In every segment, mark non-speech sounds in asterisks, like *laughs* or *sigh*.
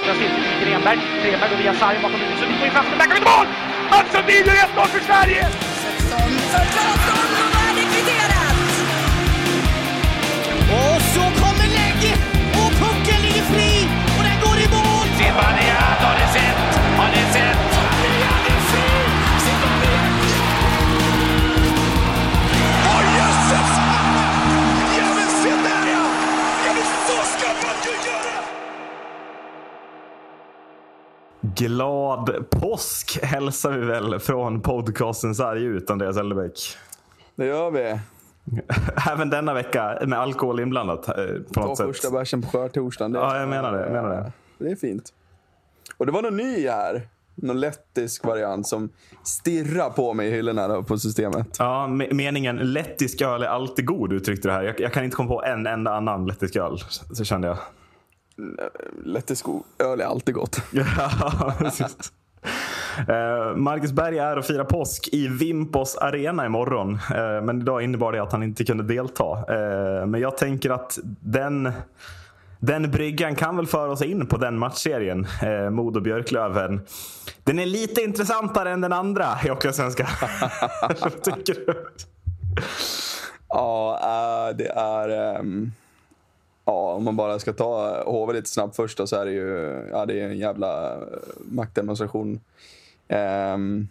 vänstra cirkeln till Grenberg. Grenberg går via sargen bakom huvudet. Sundin går in framför, där kommer mål! Mats Sundin gör 1-0 för Sverige! Glad påsk hälsar vi väl från podcasten Sarg ut, Andreas Elderbäck. Det gör vi. *laughs* Även denna vecka med alkohol inblandat eh, på Ta något sätt. första bärsen på skärtorsdagen. Ja, jag menar det, jag menar det. Det är fint. Och det var någon ny här. Någon lettisk variant som stirrar på mig i hyllorna på systemet. Ja, me- meningen lettisk öl är alltid god uttryckte det här. Jag, jag kan inte komma på en enda annan lettisk öl, så kände jag. Lettisk öl är alltid gott. *laughs* Ja, precis. Eh, Marcus Berg är och firar påsk i Vimpos arena imorgon. Uh, men idag innebar det att han inte kunde delta. Eh, men jag tänker att den, den bryggan kan väl föra oss in på den matchserien. Uh, Modo Björklöven. Den är lite intressantare än den andra i Hockeyallsvenskan. *laughs* Vad tycker du? Ja, det är... ehm, ja, om man bara ska ta HV lite snabbt först då, så är det ju ja, det är en jävla eh, maktdemonstration. Ehm,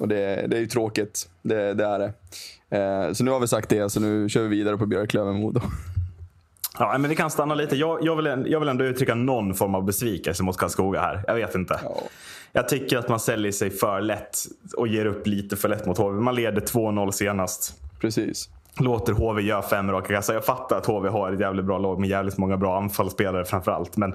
och det, det är ju tråkigt. Det, det är det. Eh, så nu har vi sagt det, så nu kör vi vidare på Björklöven-Modo. Ja, men vi kan stanna lite. Jag, jag, vill, jag vill ändå uttrycka någon form av besvikelse mot Karlskoga här. Jag vet inte. Ja. Jag tycker att man säljer sig för lätt och ger upp lite för lätt mot HV. Man leder 2-0 senast. Precis. Låter HV göra fem raka kassar. Jag fattar att HV har ett jävligt bra lag med jävligt många bra anfallsspelare framförallt. Men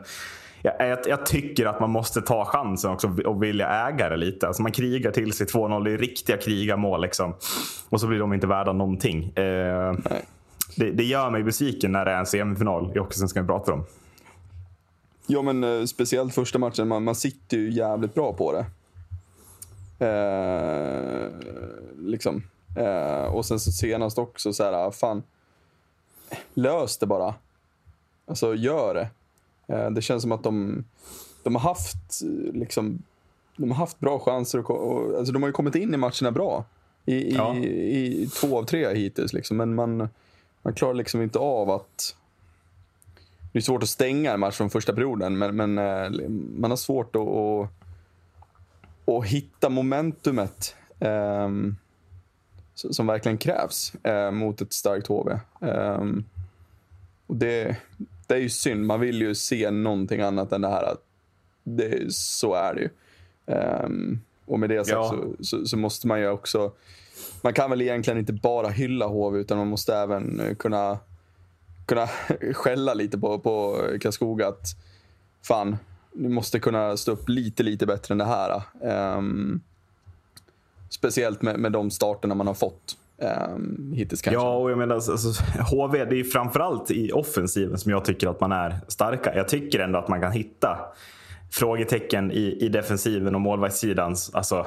jag, jag, jag tycker att man måste ta chansen också och vilja äga det lite. Alltså man krigar till sig 2-0. Det är riktiga krigarmål liksom. Och så blir de inte värda någonting. Eh, det, det gör mig besviken när det är en semifinal i Hockeysvenskan vi pratar om. Ja, men eh, speciellt första matchen. Man, man sitter ju jävligt bra på det. Eh, liksom. Eh, och sen så senast också så här, ah, fan. Lös det bara. Alltså, gör det. Eh, det känns som att de, de har haft liksom, de har haft bra chanser. Och, och, alltså, de har ju kommit in i matcherna bra. I, i, Ja. i, två av tre hittills. Liksom. Men man, man klarar liksom inte av att det är svårt att stänga en match från första perioden, men, men eh, man har svårt att, att, att hitta momentumet s- som verkligen krävs eh, mot ett starkt HV. Ehm, och det, det är ju synd. Man vill ju se någonting annat än det här. Att det, så är det ju. Ehm, och med det sagt Ja. så, så, så måste man ju också... Man kan väl egentligen inte bara hylla HV, utan man måste även eh, kunna kunna *laughs* skälla lite på, på Karlskoga att fan, ni måste kunna stå upp lite, lite bättre än det här. Ehm, speciellt med, med de starterna man har fått um, hittills kanske. Ja, och jag menar alltså, HV, det är framförallt i offensiven som jag tycker att man är starka. Jag tycker ändå att man kan hitta frågetecken i, i defensiven och målvaktssidan. Alltså,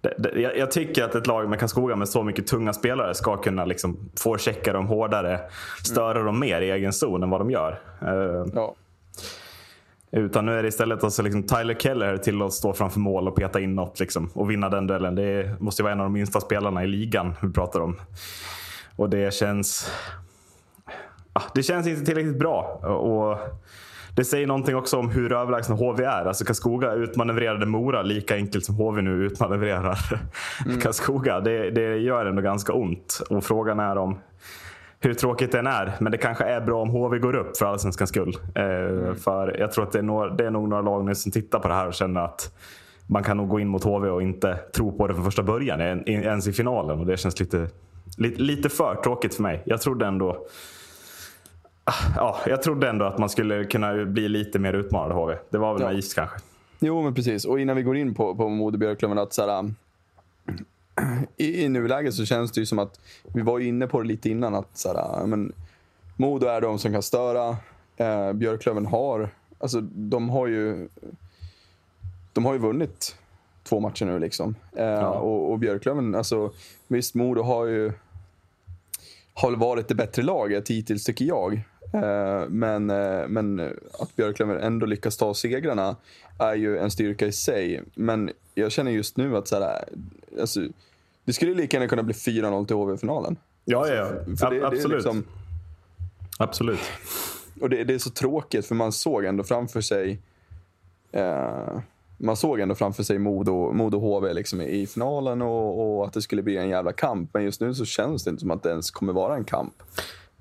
det, det, jag, jag tycker att ett lag med Karlskoga med så mycket tunga spelare ska kunna liksom forechecka dem hårdare, störa dem mer i egen zon än vad de gör. Eh, Ja. Utan nu är det istället alltså liksom Tyler Keller till att stå framför mål och peta inåt liksom, och vinna den duellen. Det är, måste ju vara en av de minsta spelarna i ligan vi pratar om. Och det känns... Det känns inte tillräckligt bra. Och det säger någonting också om hur överlägsna HV är. Alltså Karlskoga utmanövrerade Mora lika enkelt som HV nu utmanövrerar *laughs* Karlskoga. Det, det gör ändå ganska ont. Och frågan är om hur tråkigt den är. Men det kanske är bra om HV går upp för allsvenskans skull. Eh, För jag tror att det är, några, det är nog några lag nu som tittar på det här och känner att man kan nog gå in mot HV och inte tro på det från första början. en- Ens i finalen. Och det känns lite, lite, lite för tråkigt för mig. Jag trodde ändå Ja, jag trodde ändå att man skulle kunna bli lite mer utmanad av HV. Det var väl Ja. naivt kanske. Jo, men precis. Och innan vi går in på, på Modo Björklöven, att så här, *clears throat* i, i nuläget så känns det ju som att, vi var ju inne på det lite innan, att så här, men, Modo är de som kan störa. Eh, Björklöven har, alltså de har ju, de har ju vunnit två matcher nu liksom. Eh, och, och Björklöven, alltså visst Modo har ju har varit det bättre laget hittills tycker jag. Eh, men, eh, men att Björklöven ändå lyckas ta segrarna är ju en styrka i sig. Men jag känner just nu att så här, alltså, det skulle lika gärna kunna bli 4-0 till HV-finalen. Ja, ja, ja. Det- det är absolut. liksom- absolut. Och det, det är så tråkigt för man såg ändå framför sig eh, man såg ändå framför sig Modo, Modo HV liksom i i finalen och, och att det skulle bli en jävla kamp. Men just nu så känns det inte som att det ens kommer vara en kamp.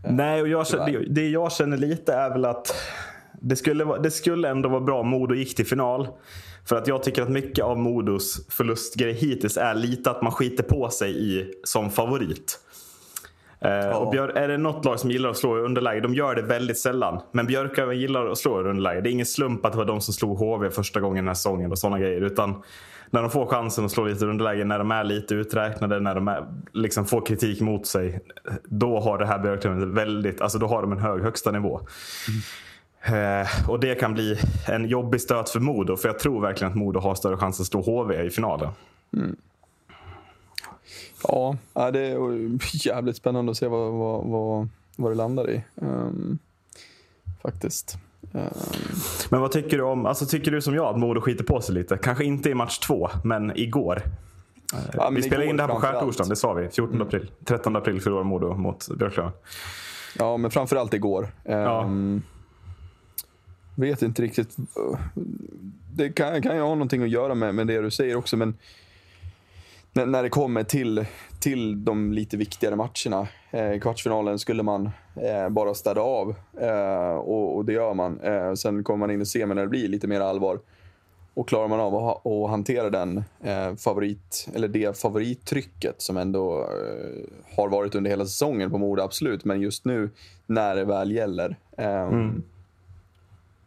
Nej, och jag, det, det jag känner lite är väl att det skulle, det skulle ändå vara bra om Modo gick till final. För att jag tycker att mycket av Modos förlustgrej hittills är lite att man skiter på sig i som favorit. Eh, och Björ, är det något lag som gillar att slå i underläge, de gör det väldigt sällan. Men Björklöven gillar att slå i underläge. Det är ingen slump att det var de som slog HV första gången den här säsongen och sådana grejer. Utan när de får chansen att slå lite i underläge, när de är lite uträknade, när de är, liksom får kritik mot sig. Då har det här Björklöven väldigt, alltså då har de en hög högsta nivå. Eh, och det kan bli en jobbig stöt för Modo. För jag tror verkligen att Modo har större chans att slå HV i finalen. Ja, ja, det är jävligt spännande att se vad, vad, vad, vad det landar i. Um, faktiskt. Men vad tycker du om, alltså tycker du som jag att Modo skiter på sig lite? Kanske inte i match två, men igår. ja, men vi spelade in det här på skärtorsdagen, det sa vi. 14 april. 13 april förlorar Modo mot Björklöven. Ja, men framförallt igår. Ehm, Vet inte riktigt. Det kan, kan ju ha någonting att göra med, med det du säger också, men när, när det kommer till, till de lite viktigare matcherna. Eh, I kvartsfinalen skulle man eh, bara städa av eh, och, och det gör man. Eh, sen kommer man in i semin när det blir lite mer allvar. Och klarar man av att, att hantera den eh, favorit, eller det favorittrycket som ändå eh, har varit under hela säsongen på Modo, absolut. Men just nu, när det väl gäller. Eh,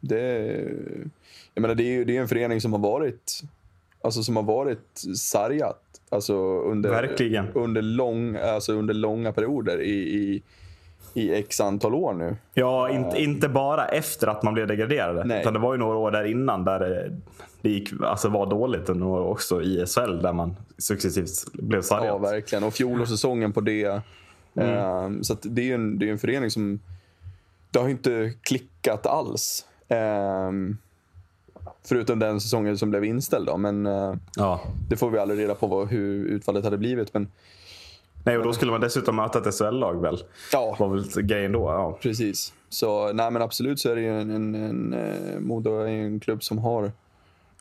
det, jag menar, det är ju det är en förening som har varit, alltså, som har varit sargat. Alltså under, Verkligen. under, lång, alltså under långa perioder i, i, i x antal år nu. Ja, inte, inte bara efter att man blev degraderade. Nej. Utan det var ju några år där innan där det, det gick, alltså var dåligt. Och några år också i SHL där man successivt blev sargad. Ja, verkligen. Och fjolårssäsongen på det. Ehm, så att det är ju en, det är en förening som... Det har ju inte klickat alls. Ehm, förutom den säsongen som blev inställd. Då. Men eh, ja. det får vi aldrig reda på vad, hur utfallet hade blivit. Men Nej, och då skulle man dessutom möta ett SHL-lag väl? ja, var väl grejen då. Ja. precis. Så nej, men absolut så är det ju en, en, en eh, Modo är en klubb som har,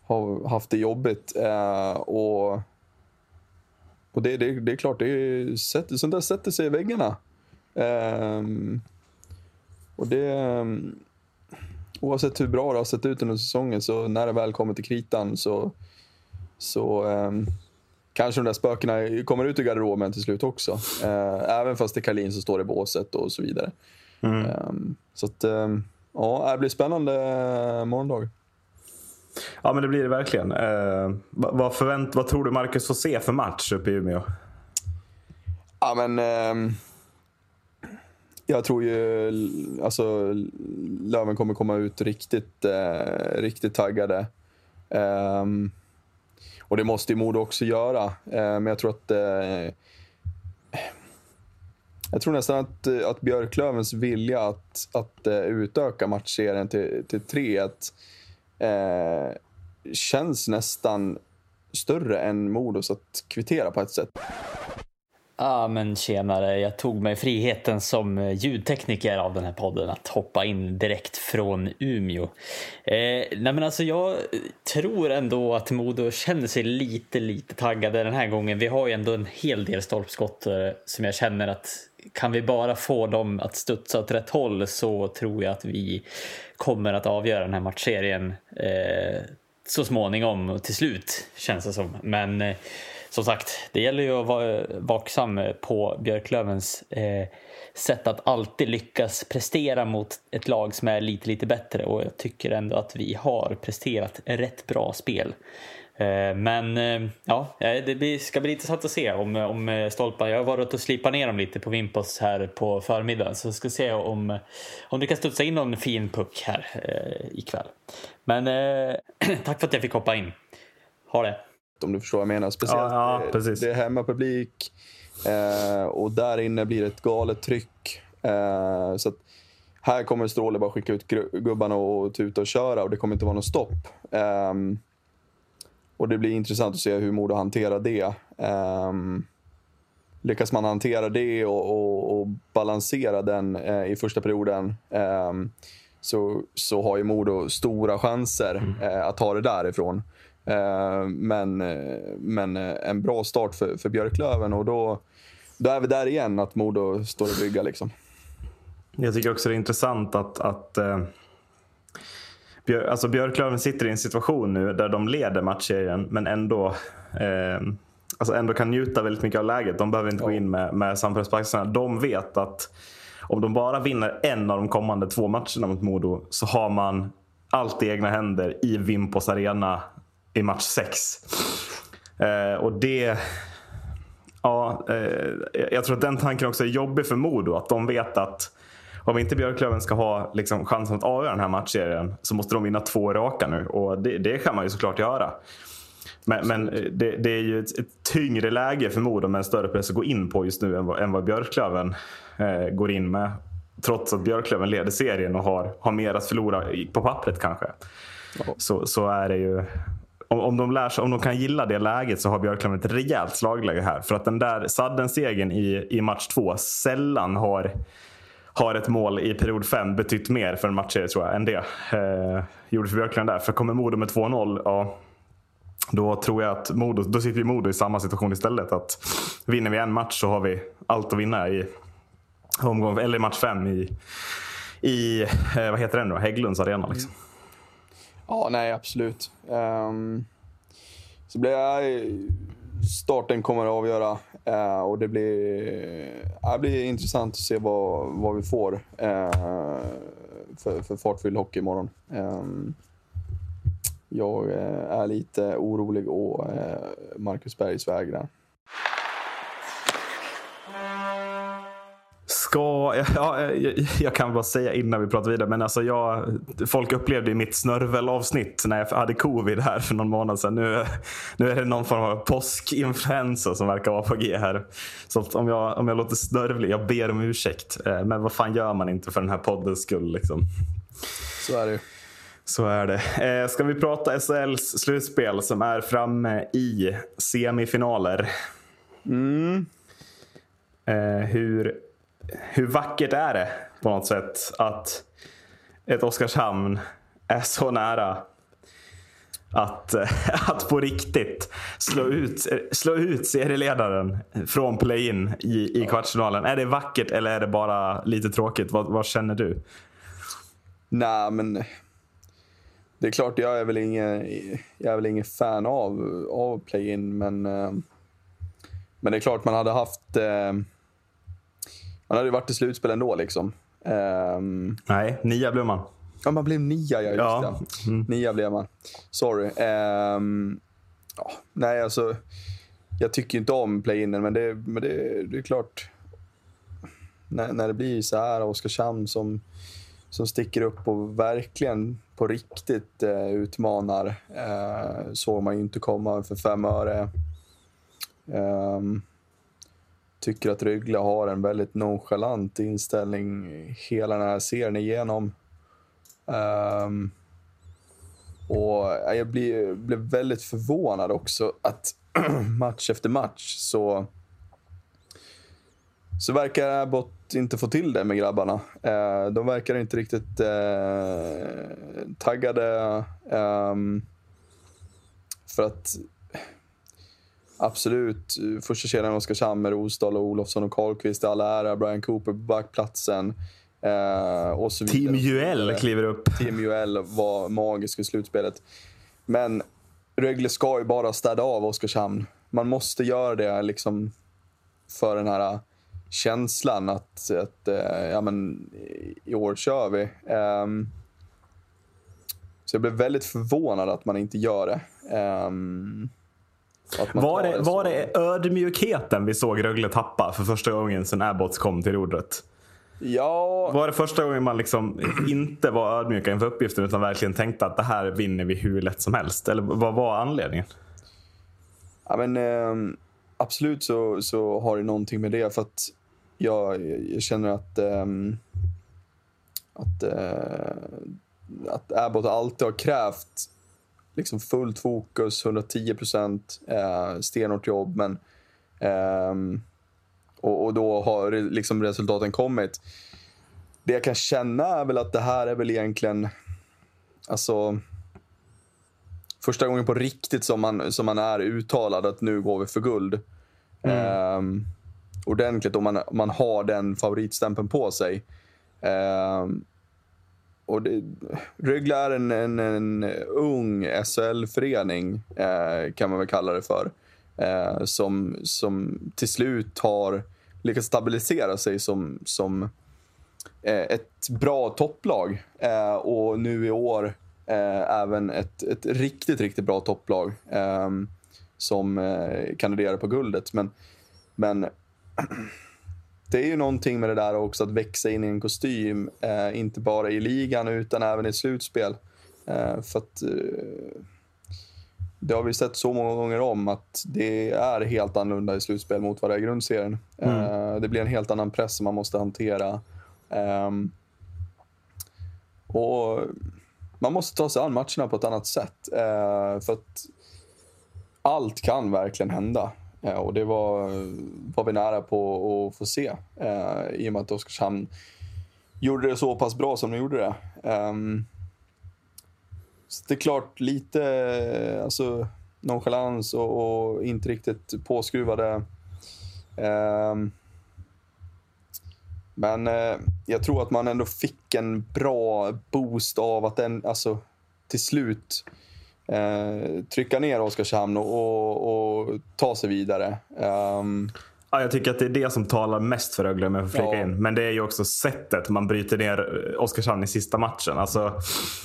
har haft det jobbigt. Eh, och och det, det, det är klart, det sätter, sånt där sätter sig i väggarna. Ehm, och det... Oavsett hur bra det har sett ut under säsongen så när det väl kommer till kritan så, så ehm, kanske de där spökena kommer ut ur garderoben till slut också. Eh, även fast det är Karlin som står i båset och så vidare. Ehm, så att, ehm, ja, det blir spännande eh, morgondag. ja, men det blir det verkligen. Eh, vad, förvänt, vad tror du Marcus får se för match uppe i Umeå? Ja, men... ehm, jag tror ju alltså, Löven kommer komma ut riktigt, eh, riktigt taggade. Ehm, och det måste ju Modo också göra. Eh, men jag tror att... Eh, jag tror nästan att, eh, att Björklövens vilja att, att eh, utöka matchserien till, till 3-1 eh, känns nästan större än Modos att kvittera på ett sätt. Ja, men tjenare. Jag tog mig friheten som eh, ljudtekniker av den här podden att hoppa in direkt från Umeå. Eh, nej, men alltså jag tror ändå att Modo känner sig lite, lite taggade den här gången. Vi har ju ändå en hel del stolpskott eh, som jag känner att kan vi bara få dem att studsa åt rätt håll så tror jag att vi kommer att avgöra den här matchserien eh, så småningom och till slut känns det som. Men eh, som sagt, det gäller ju att vara vaksam eh, på Björklövens eh, sätt att alltid lyckas prestera mot ett lag som är lite, lite bättre och jag tycker ändå att vi har presterat rätt bra spel. Eh, men eh, ja, eh, det blir, ska bli intressant att se om, om eh, stolpar. Jag har varit och slipat ner dem lite på Vimpos här på förmiddagen så ska se om, om det kan studsa in någon fin puck här eh, ikväll. Men eh, *clears throat* tack för att jag fick hoppa in. Ha det! Om du förstår vad jag menar. Speciellt Ja, ja, det- det är hemmapublik eh, och där inne blir det ett galet tryck. Eh, så här kommer Stråle bara skicka ut gubbarna och tuta och köra och det kommer inte vara något stopp. Ehm, och det blir intressant att se hur Modo hanterar det. Um, lyckas man hantera det och, och, och balansera den eh, i första perioden ehm, så, så har ju Modo stora chanser eh, att ta det därifrån. Eh, men, eh, men eh, en bra start för, för Björklöven och då, då är vi där igen, att Modo står och brygga. Liksom. Jag tycker också det är intressant att, att alltså Björklöven sitter i en situation nu där de leder matchserien men ändå, eh, alltså ändå kan njuta väldigt mycket av läget. De behöver inte gå in med, med axlarna. De vet att om de bara vinner en av de kommande två matcherna mot Modo så har man allt i egna händer i Vimpos arena i match 6. Eh, och det... Ja, eh, jag tror att den tanken också är jobbig för Modo. Att de vet att om inte Björklöven ska ha liksom, chansen att avgöra den här matchserien så måste de vinna två raka nu. Och det, det kan man ju såklart göra. Men, men det, det, är ju ett, ett, tyngre läge för Modo med en större press att gå in på just nu än vad, än vad Björklöven eh, går in med. Trots att Björklöven leder serien och har, har mer att förlora på pappret kanske. Så, så är det ju om, om, de lär sig, om de kan gilla det läget så har Björklund ett rejält slagläge här. För att den där Sadden-segern i, i match två sällan har, har ett mål i period fem betytt mer för en matchserie tror jag än det eh, gjorde för Björklund där. För kommer Modo med 2-0, ja, då tror jag att Modo, då sitter ju Modo i samma situation istället. Att vinner vi en match så har vi allt att vinna i omgång, eller match fem i, i eh, vad heter den då? Hägglunds arena. Liksom. Ja, nej absolut. Um, så blir jag, eh, starten kommer att avgöra uh, och det blir, uh, det blir intressant att se vad, vad vi får uh, för, för fartfylld hockey imorgon. Um, jag är lite orolig å Marcus Bergs vägrar. Ska, *laughs* ja, jag, jag, kan bara säga innan vi pratar vidare, men alltså jag, folk upplevde mitt snörvelavsnitt när jag hade covid här för någon månad sedan. Nu, nu är det någon form av påskinfluensa som verkar vara på G här. Så om jag, om jag låter snörvlig, jag ber om ursäkt. Eh, men vad fan gör man inte för den här poddens skull liksom? Så är det så är det. Eh, ska vi prata SHLs slutspel som är framme i semifinaler? Mm. Eh, hur hur vackert är det på något sätt att ett Oskarshamn är så nära att, *laughs* att på riktigt slå ut, slå ut serieledaren från play-in i, i kvartsfinalen. Är det vackert eller är det bara lite tråkigt? Vad, vad känner du? Nej, men det är klart, jag är väl ingen, jag är väl ingen fan av, av play-in, men, eh, men det är klart man hade haft man hade ju varit i slutspel ändå liksom. Um, Nej, nia blev man. Ja, man blev nia, ja. Just ja. det. Mm. Nia blev man. Sorry. Um, ja, nej, alltså. Jag tycker inte om play-inen, men, det, men det, det är klart. När, när det blir så här, Oskarshamn som, som sticker upp och verkligen på riktigt eh, utmanar. Eh, såg man ju inte komma för fem öre. Um, tycker att Rögle har en väldigt nonchalant inställning hela den här serien igenom. Um, och jag blir, blev väldigt förvånad också att *clears throat* match efter match så, så verkar Abbott inte få till det med grabbarna. Uh, de verkar inte riktigt uh, taggade. Um, för att Absolut. Första kedjan Oskarshamn med Rosdahl, och Olofsson och Karlqvist all ära. Brian Cooper på backplatsen. Eh, Team Juel kliver upp. Team Juel var magisk i slutspelet. Men Rögle ska ju bara städa av Oskarshamn. Man måste göra det liksom för den här känslan att, att eh, ja, men, i år kör vi. Um, så jag blev väldigt förvånad att man inte gör det. Um, var det, var det ödmjukheten vi såg Rögle tappa för första gången sedan Abbots kom till rodret? Ja. Var det första gången man liksom inte var ödmjuka inför uppgiften utan verkligen tänkte att det här vinner vi hur lätt som helst? Eller vad var anledningen? Ja, men, eh, absolut så, så har det någonting med det. För att jag, jag känner att, eh, att, eh, att Abbott alltid har krävt liksom fullt fokus, 110 procent, eh, stenhårt jobb. Men, ehm, och, och då har liksom resultaten kommit. Det jag kan känna är väl att det här är väl egentligen... Alltså, första gången på riktigt som man, som man är uttalad att nu går vi för guld. Ehm, ordentligt om man, man har den favoritstämpeln på sig. Ehm, och det, Rögle är en, en, en ung SHL-förening, eh, kan man väl kalla det för. Eh, som, som till slut har lyckats stabilisera sig som, som eh, ett bra topplag. Eh, och nu i år eh, även ett, ett riktigt, riktigt bra topplag. Eh, som eh, kandiderar på guldet. Men, men *clears throat* det är ju någonting med det där också att växa in i en kostym. Eh, inte bara i ligan utan även i slutspel. Eh, för att eh, det har vi sett så många gånger om att det är helt annorlunda i slutspel mot vad det är i grundserien. Eh, det blir en helt annan press som man måste hantera. Ehm, och man måste ta sig an matcherna på ett annat sätt. Eh, för att allt kan verkligen hända. Eh, och det var, var vi nära på att få se. Eh, I och med att Oskarshamn gjorde det så pass bra som de gjorde det. Ehm, så det är klart, lite alltså, nonchalans och, och inte riktigt påskruvade. Ehm, men eh, jag tror att man ändå fick en bra boost av att den, alltså, till slut eh, trycka ner Oskarshamn och, och, och ta sig vidare. Ehm, Ja, jag tycker att det är det som talar mest för Rögle om jag får flika Ja. in. Men det är ju också sättet man bryter ner Oskarshamn i sista matchen. Alltså,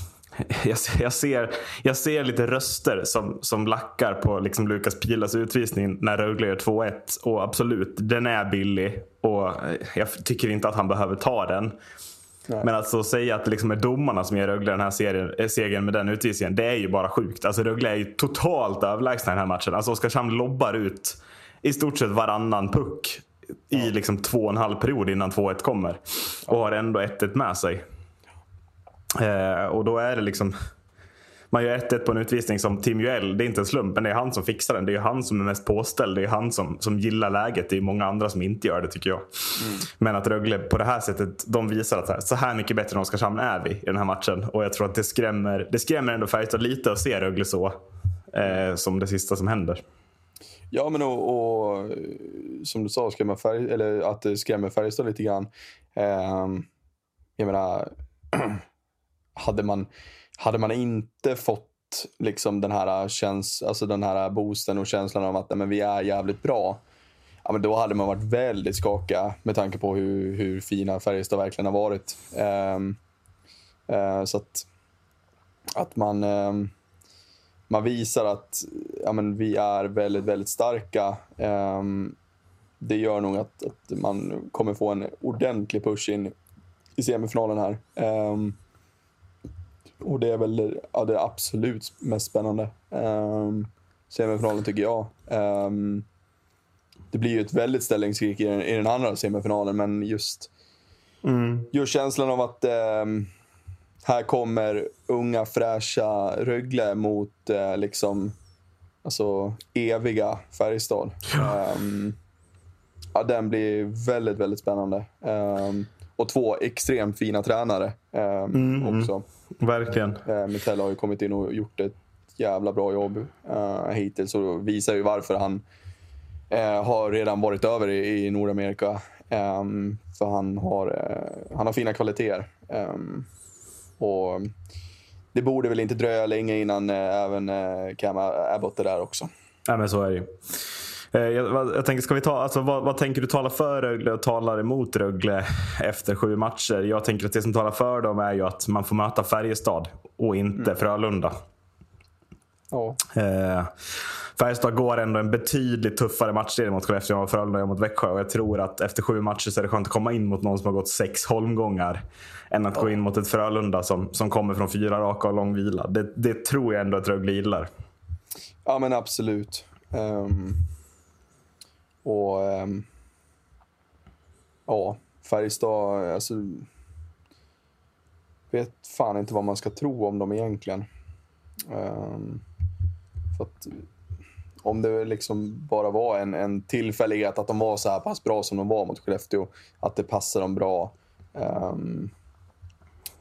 *laughs* jag, ser- jag, ser, jag ser lite röster som, som lackar på liksom Lukas Pilas utvisning när Rögle gör 2-1. Och absolut, den är billig. Och jag tycker inte att han behöver ta den. Men alltså att säga att det liksom är domarna som ger Rögle den här serien, eh, segern med den utvisningen, det är ju bara sjukt. Alltså Rögle är ju totalt överlägsna i den här matchen. Alltså Oskarshamn lobbar ut i stort sett varannan puck i liksom två och en halv period innan 2-1 kommer. Och har ändå 1-1 med sig. Eh, och då är det liksom... Man gör 1-1 på en utvisning som Tim Juell, det är inte en slump, men det är han som fixar den. Det är han som är mest påställd. Det är han som, som gillar läget. Det är många andra som inte gör det tycker jag. Men att Rögle på det här sättet, de visar att så här, så här mycket bättre än Oskarshamn är vi i den här matchen. Och jag tror att det skrämmer, det skrämmer ändå Färjestad lite att se Rögle så. Eh, som det sista som händer. Ja, men och, och som du sa, skrämma färg, eller att det skrämmer Färjestad lite grann. Ehm, jag menar, *clears throat* hade man, hade man inte fått liksom den här, käns, alltså den här boosten och känslan av att nej, men vi är jävligt bra. Ja, men då hade man varit väldigt skakad med tanke på hur, hur fina Färjestad verkligen har varit. Um, uh, så att, att man... um, man visar att ja, men vi är väldigt, väldigt starka. Um, det gör nog att, att man kommer få en ordentlig push in i semifinalen här. Och det är väl ja, det absolut mest spännande. Um, semifinalen tycker jag. Ehm, det blir ju ett väldigt ställningskrig i den, i den andra semifinalen, men just, just känslan av att ehm, här kommer unga fräscha Rögle mot eh, liksom, alltså, eviga Färjestad. Ehm, ja, den blir väldigt, väldigt spännande. Ehm, och två extremt fina tränare ehm, också. Verkligen. Eh, Mitell har ju kommit in och gjort ett jävla bra jobb uh, hittills och visar ju varför han eh, har redan varit över i, i Nordamerika. Ehm, för han har, eh, han har fina kvaliteter. Ehm, och det borde väl inte dröja länge innan eh, även eh, Cam Abbott är där också. Ja, men så är det ju. Eh, Jag, jag tänker, ska vi ta, alltså, vad, vad tänker du talar för Rögle och talar emot Rögle efter sju matcher? Jag tänker att det som talar för dem är ju att man får möta Färjestad och inte Frölunda. Ja. Eh, Färjestad går ändå en betydligt tuffare matchserie mot Skellefteå än Frölunda gör mot Växjö. Och jag tror att efter sju matcher så är det skönt att komma in mot någon som har gått sex holmgångar. Än att gå in mot ett Frölunda som, som kommer från fyra raka och lång vila. Det, det tror jag ändå att Rögle gillar. Ja, men absolut. Ehm, och ehm, ja, Färjestad, alltså. vet fan inte vad man ska tro om dem egentligen. Ehm, för att om det liksom bara var en, en tillfällighet att de var så här pass bra som de var mot Skellefteå, att det passar dem bra. Um,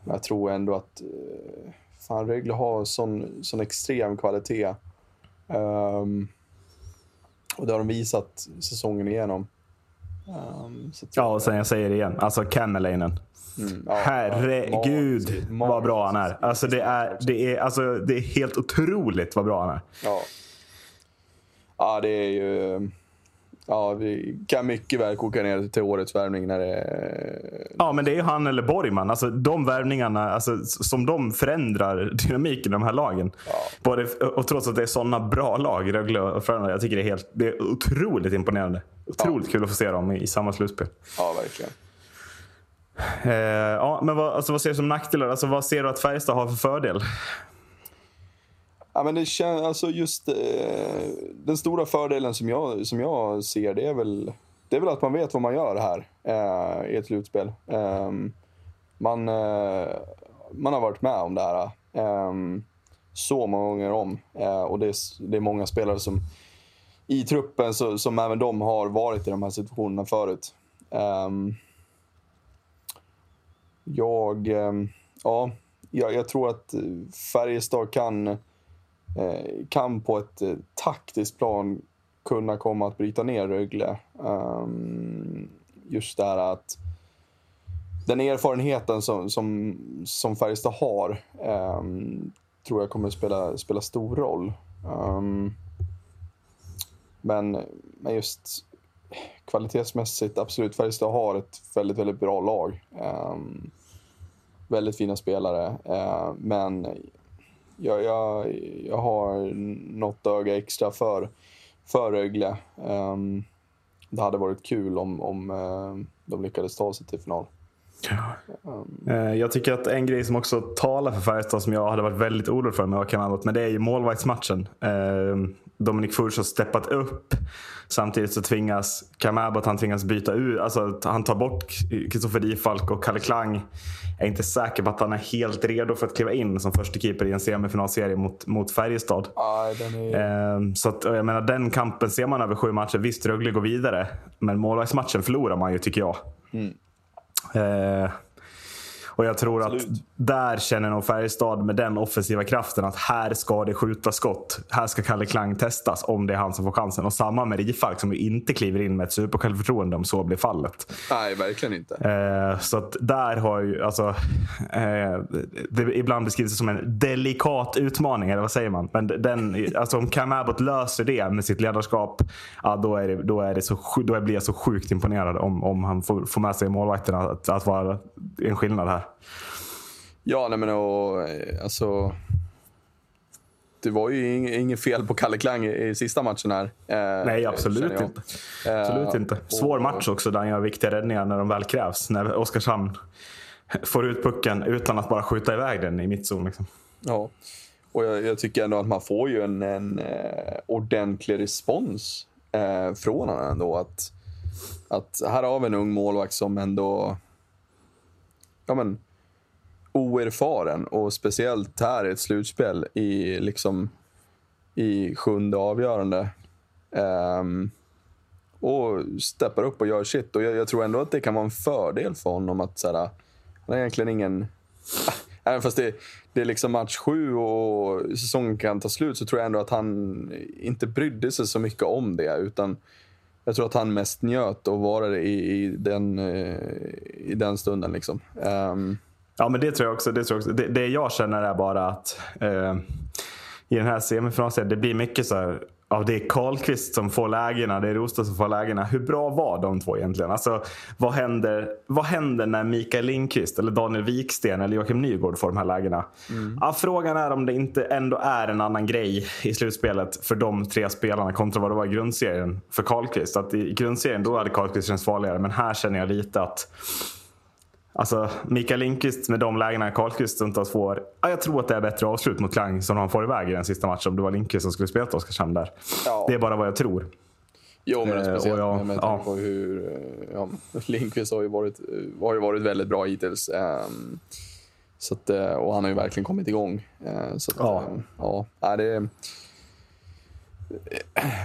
men jag tror ändå att eh, fan, Rögle har sån, sån extrem kvalitet. Um, och det har de visat säsongen igenom. Att- Ja, och sen jag säger det igen. Alltså Kämmerleinen. Mm, ja, Herregud ja, vad bra han är. Alltså det är, det, är, alltså det är helt otroligt vad bra han är. Ja. Ja, det är ju... Ja, vi kan mycket väl koka ner till årets värvning när det... Ja, men det är ju han eller Borgman. Alltså, de värvningarna, alltså, som de förändrar dynamiken i de här lagen. Både, och trots att det är sådana bra lag, Rögle och Frölunda. Jag tycker det är, helt, det är otroligt imponerande. Otroligt kul att få se dem i, i samma slutspel. Ja, verkligen. Eh, ja, men vad, alltså, vad ser du som nackdelar? Alltså, vad ser du att Färjestad har för fördel? Ja, men det känns, alltså just eh, den stora fördelen som jag, som jag ser det är, väl, det är väl att man vet vad man gör här eh, i ett slutspel. Eh, man, eh, man har varit med om det här eh, så många gånger om. Eh, och det är, det är många spelare som i truppen så, som även de har varit i de här situationerna förut. Ehm, jag, ehm, ja, jag, jag tror att Färjestad kan, eh, Eh, kan på ett eh, taktiskt plan kunna komma att bryta ner Rögle. Ehm, just det här att den erfarenheten som, som, som Färjestad har ehm, tror jag kommer spela, spela stor roll. Ehm, men, men just kvalitetsmässigt, absolut. Färjestad har ett väldigt, väldigt bra lag. Väldigt fina spelare. Men jag, jag, jag har något öga extra för, för Rögle. Um, det hade varit kul om, om eh, de lyckades ta sig till final. Eh, Jag tycker att en grej som också talar för Färjestad som jag hade varit väldigt orolig för med Joakim Abbott, men det är ju målvaktsmatchen. Eh, Dominik Furch har steppat upp. Samtidigt så tvingas Cam Abbott han tvingas byta ut. Alltså han tar bort Kristoffer Difalk och Kalle Klang. Jag är inte säker på att han är helt redo för att kliva in som första keeper i en semifinalserie mot, mot Färjestad. Den är... Eh, Så att, jag menar, den kampen ser man över sju matcher. Visst, Rögle går vidare. Men målvaktsmatchen förlorar man ju, tycker jag. Eh, och jag tror att Absolut. där känner nog Färjestad med den offensiva kraften att här ska det skjuta skott. Här ska Kalle Klang testas om det är han som får chansen. Och samma med Rifalk som ju inte kliver in med ett supersjälvförtroende om så blir fallet. Nej, verkligen inte. Eh, så att där har ju, alltså, eh, det ibland beskrivs det som en delikat utmaning, eller vad säger man? Men den, alltså om Cam Abbott löser det med sitt ledarskap, ja, då, är det, då, är det så, då blir jag så sjukt imponerad om, om han får, får med sig målvakterna att, att vara en skillnad här. Ja, nej men och, eh, alltså... Det var ju ing- inget fel på Kalle Klang i, i sista matchen här. eh, Nej, absolut inte. Absolut Eh, inte. Svår och- match också där han gör viktiga räddningar när de väl krävs. När Oskarshamn får ut pucken utan att bara skjuta iväg den i mittzon. Liksom. Ja. Och jag, jag tycker ändå att man får ju en, en eh, ordentlig respons eh, från honom ändå. Att, att här har vi en ung målvakt som ändå... Ja men, oerfaren och speciellt här i ett slutspel i liksom i sjunde avgörande. Um, och steppar upp och gör sitt. Och jag, jag tror ändå att det kan vara en fördel för honom att så här, han har egentligen ingen... *laughs* Även fast det, det är liksom match sju och säsongen kan ta slut så tror jag ändå att han inte brydde sig så mycket om det. Utan jag tror att han mest njöt att vara det i, i, den, eh, i den stunden. Liksom. Um. Ja, men det tror jag också. Det, tror jag också. Det, det jag känner är bara att eh, i den här semifinalen, det blir mycket så här, ja, det är Karlqvist som får lägena, det är Rostad som får lägena. Hur bra var de två egentligen? Alltså, vad, händer, vad händer när Mikael Lindqvist, eller Daniel Wiksten eller Joakim Nygård får de här lägena? Ja, frågan är om det inte ändå är en annan grej i slutspelet för de tre spelarna kontra vad det var i grundserien för Karlqvist. Att I grundserien då hade Karlqvist känts farligare, men här känner jag lite att Alltså, Mikael Lindqvist med de lägena Karlqvist stundtals får. Ja, jag tror att det är bättre avslut mot Klang som han får iväg i den sista matchen. Om det var Lindqvist som skulle spela till Oskarshamn där. Ja. Det är bara vad jag tror. Jo, men Eh, speciellt och jag- med, ja. tanke på hur... eh, Ja, *laughs* Lindqvist har ju, varit, har ju varit väldigt bra hittills. Ehm, Så att, eh, och han har ju verkligen kommit igång. Eh, Så att, Ja. ja. Ja, det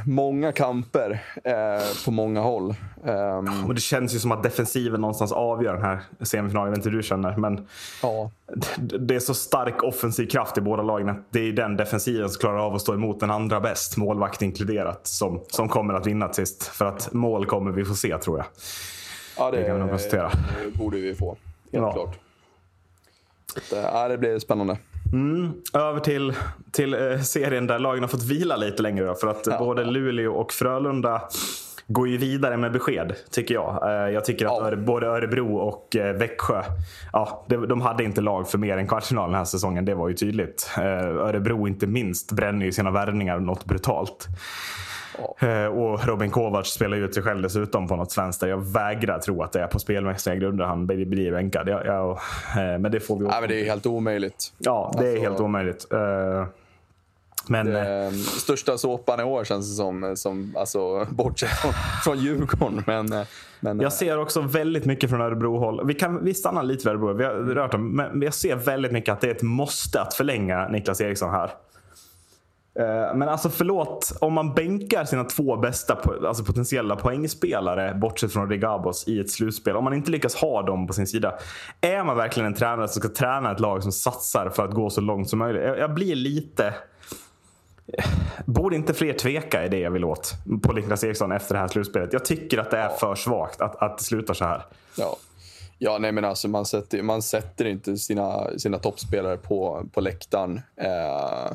många kamper eh, på många håll. Ehm, Och det känns ju som att defensiven någonstans avgör den här semifinalen. Jag vet inte hur du känner. Men ja, det- det är så stark offensiv kraft i båda lagen att det är den defensiven som klarar av att stå emot den andra bäst, målvakt inkluderat, som, som kommer att vinna till sist. För att mål kommer vi få se tror jag. ja det, Det kan vi nog konstatera. det borde vi få. Helt Ja. klart. Så ja, det blir spännande. Över till, till eh, serien där lagen har fått vila lite längre. Då, för att både Luleå och Frölunda går ju vidare med besked, tycker jag. Eh, jag tycker att Ja. Både Örebro och eh, Växjö, ja, de, de hade inte lag för mer än kvartsfinal den här säsongen. Det var ju tydligt. Örebro inte minst bränner ju sina värvningar något brutalt. Eh, och Robin Kovacs spelar ju ut sig själv dessutom på något vänster. Jag vägrar tro att det är på spelmässiga grunder han blir bänkad. Jag, jag, eh, men det får vi Nej, men det är helt omöjligt. Ja, det är Alltså- helt omöjligt. Eh, men eh, Eh, största såpan i år känns det som, som alltså, *laughs* bortsett från, från Djurgården. Men, men, jag ser också väldigt mycket från Örebro-håll. Vi, kan, vi stannar lite vid Örebro. Vi har rört dem. Men jag ser väldigt mycket att det är ett måste att förlänga Niklas Eriksson här. Eh, men alltså förlåt, om man bänkar sina två bästa alltså potentiella poängspelare bortsett från Rigabos i ett slutspel. Om man inte lyckas ha dem på sin sida. Är man verkligen en tränare som ska träna ett lag som satsar för att gå så långt som möjligt? Jag, jag blir lite... Borde inte fler tveka i det jag vill åt på Niklas Eriksson efter det här slutspelet? Jag tycker att det är för svagt att, att det slutar så här. Ja. Ja, nej men alltså man sätter, man sätter inte sina, sina toppspelare på, på läktaren. Eh,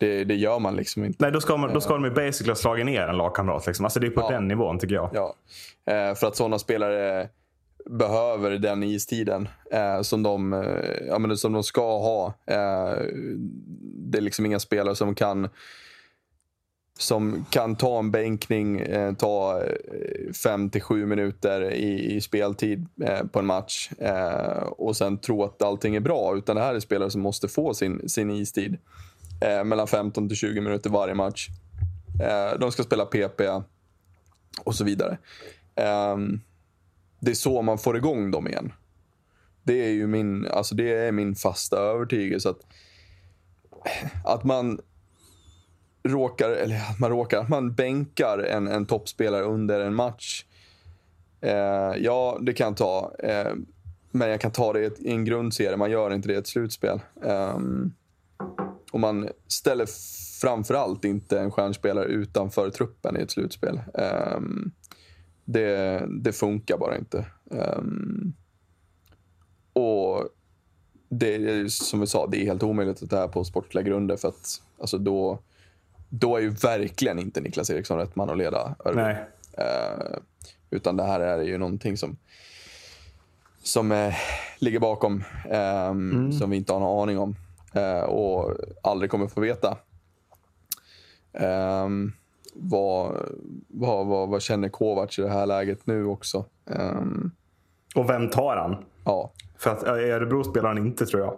det, det gör man liksom inte. Nej, då ska, man, då ska de ju basically ha slagit ner en lagkamrat. Liksom. Alltså det är på Ja. den nivån tycker jag. Ja. Eh, för att sådana spelare behöver den istiden eh, som, de, eh, ja, men som de ska ha. Eh, det är liksom inga spelare som kan som kan ta en bänkning, eh, ta 5 till 7 minuter i, i speltid eh, på en match eh, och sen tro att allting är bra. Utan det här är spelare som måste få sin, sin istid. Eh, mellan 15 till 20 minuter varje match. Eh, de ska spela PP och så vidare. Eh, det är så man får igång dem igen. Det är ju min, alltså det är min fasta övertygelse att, att man råkar, eller att man råkar, att man bänkar en, en toppspelare under en match. Eh, ja, det kan jag ta. Eh, men jag kan ta det i en grundserie. Man gör inte det i ett slutspel. Ehm, och man ställer framför allt inte en stjärnspelare utanför truppen i ett slutspel. Ehm, det, det funkar bara inte. Ehm, och det är som vi sa, det är helt omöjligt att det här på sportliga grunder. För att alltså då, då är ju verkligen inte Niklas Eriksson rätt man att leda Örebro. Nej. Eh, utan det här är ju någonting som, som eh, ligger bakom. ehm, Som vi inte har någon aning om. Eh, och aldrig kommer få veta. Ehm, vad, vad, vad, vad känner Kovacs i det här läget nu också? Ehm, Och vem tar han? ja, För att i Örebro spelar han inte tror jag.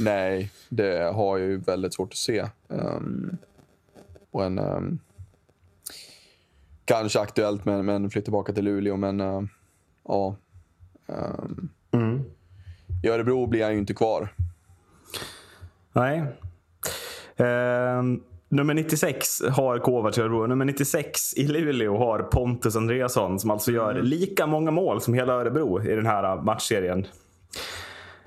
nej, det har jag ju väldigt svårt att se. Ehm, och en, ehm, kanske aktuellt med, med en flytt tillbaka till Luleå, men eh, ja. Ehm, I Örebro blir han ju inte kvar. Nej. Ehm, nummer 96 har Kovacs i Örebro. Nummer 96 i Luleå har Pontus Andreasson som alltså gör lika många mål som hela Örebro i den här matchserien.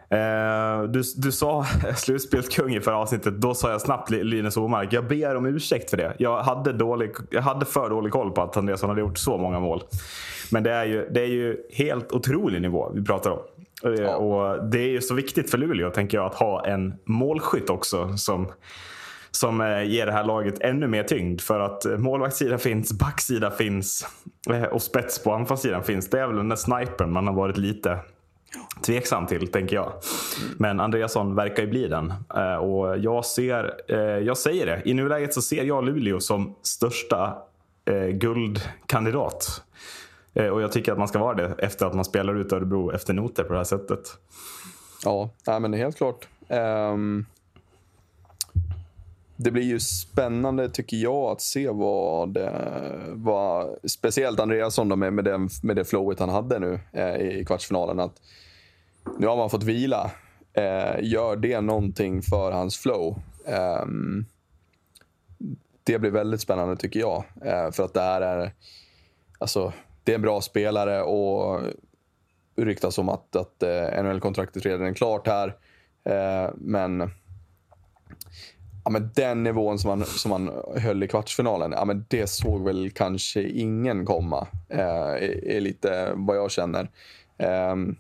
Eh, du, du sa *laughs* slutspelskung i förra avsnittet. Då sa jag snabbt Li- Linus Omark. Jag ber om ursäkt för det. Jag hade, dålig, jag hade för dålig koll på att Andreasson hade gjort så många mål. Men det är ju, det är ju helt otrolig nivå vi pratar om. Eh, Och Det är ju så viktigt för Luleå tänker jag att ha en målskytt också som som eh, ger det här laget ännu mer tyngd. För att eh, målvaktssida finns, backsida finns och spets på anfallssidan finns. Det är väl den där snipern man har varit lite tveksam till, tänker jag. Men Andreasson verkar ju bli den. Och jag ser, jag säger det, i nuläget så ser jag Luleå som största guldkandidat. Eh, och jag tycker att man ska vara det efter att man spelar ut Örebro efter noter på det här sättet. Ja, nej, men det är helt klart. Um, det blir ju spännande, tycker jag, att se vad, vad speciellt Andreasson då med, med, den, med det flowet han hade nu eh, i kvartsfinalen. Att nu har man fått vila Eh, gör det någonting för hans flow? Ehm, det blir väldigt spännande tycker jag. Eh, för att det här är, alltså, det är en bra spelare och ryktas om att, att eh, NHL-kontraktet redan är klart här. Eh, men, ja, men den nivån som han, som han höll i kvartsfinalen, ja, men det såg väl kanske ingen komma. Eh, är, är lite vad jag känner. Ehm,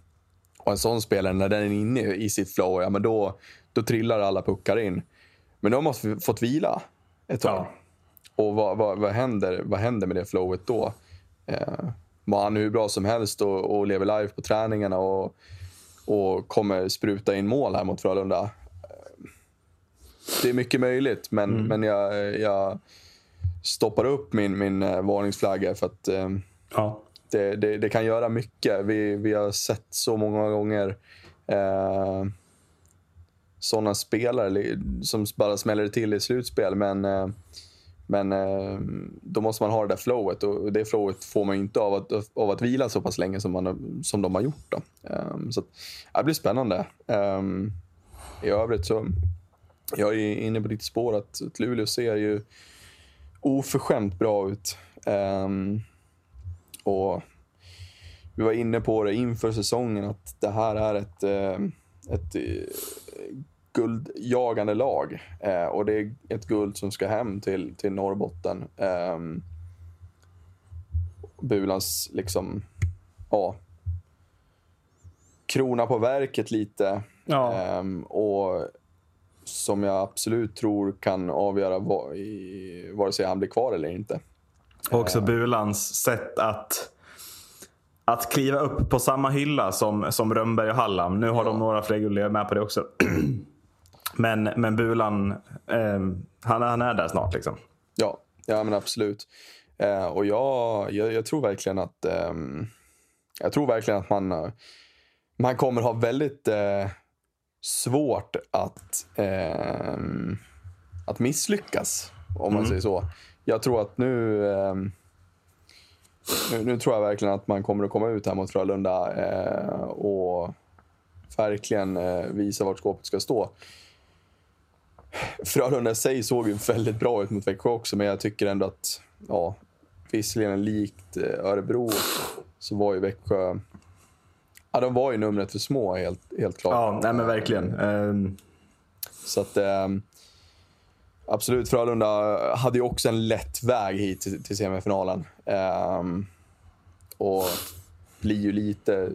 och en sån spelare, när den är inne i sitt flow, ja, men då, då trillar alla puckar in. Men de har fått vila ett tag. Ja. Och vad, vad, vad, händer, vad händer med det flowet då? Eh, var han hur bra som helst och, och lever live på träningarna och, och kommer spruta in mål här mot Frölunda? Eh, Det är mycket möjligt, men, men jag, jag stoppar upp min, min eh, varningsflagga för att eh, Ja. det, det, det kan göra mycket. Vi, vi har sett så många gånger eh, sådana spelare som bara smäller till i slutspel. Men, eh, men eh, då måste man ha det där flowet och det flowet får man ju inte av att, av att vila så pass länge som, man, som de har gjort. Då. Um, så att, det blir spännande. Um, I övrigt så jag är inne på ditt spår att, att Luleå ser ju oförskämt bra ut. Um, och vi var inne på det inför säsongen att det här är ett, eh, ett, ett guldjagande lag. Eh, och det är ett guld som ska hem till, till Norrbotten. Eh, Bulans liksom, ja, krona på verket lite. Ja. Ehm, och som jag absolut tror kan avgöra va- i, vare sig han blir kvar eller inte. Och också Bulans sätt att, att kliva upp på samma hylla som, som Rönnberg och Hallam. Nu har de några fler guld, jag är med på det också. *clears throat* Men, men Bulan, eh, han, han är där snart liksom. Ja, ja men absolut. Eh, och jag, jag, jag tror verkligen att ehm, jag tror verkligen att man, eh, man kommer ha väldigt eh, svårt att, ehm, att misslyckas. Om man säger så. Jag tror att nu, ehm, nu, nu tror jag verkligen att man kommer att komma ut här mot Frölunda eh, och verkligen eh, visa vart skåpet ska stå. Frölunda i sig såg ju väldigt bra ut mot Växjö också, men jag tycker ändå att, ja, visserligen likt eh, Örebro så var ju Växjö, ja de var ju numret för små helt, helt klart. Ja, nej men verkligen. Eh, Så att, eh, absolut, Frölunda hade ju också en lätt väg hit till, till semifinalen. Eh, och blir ju lite,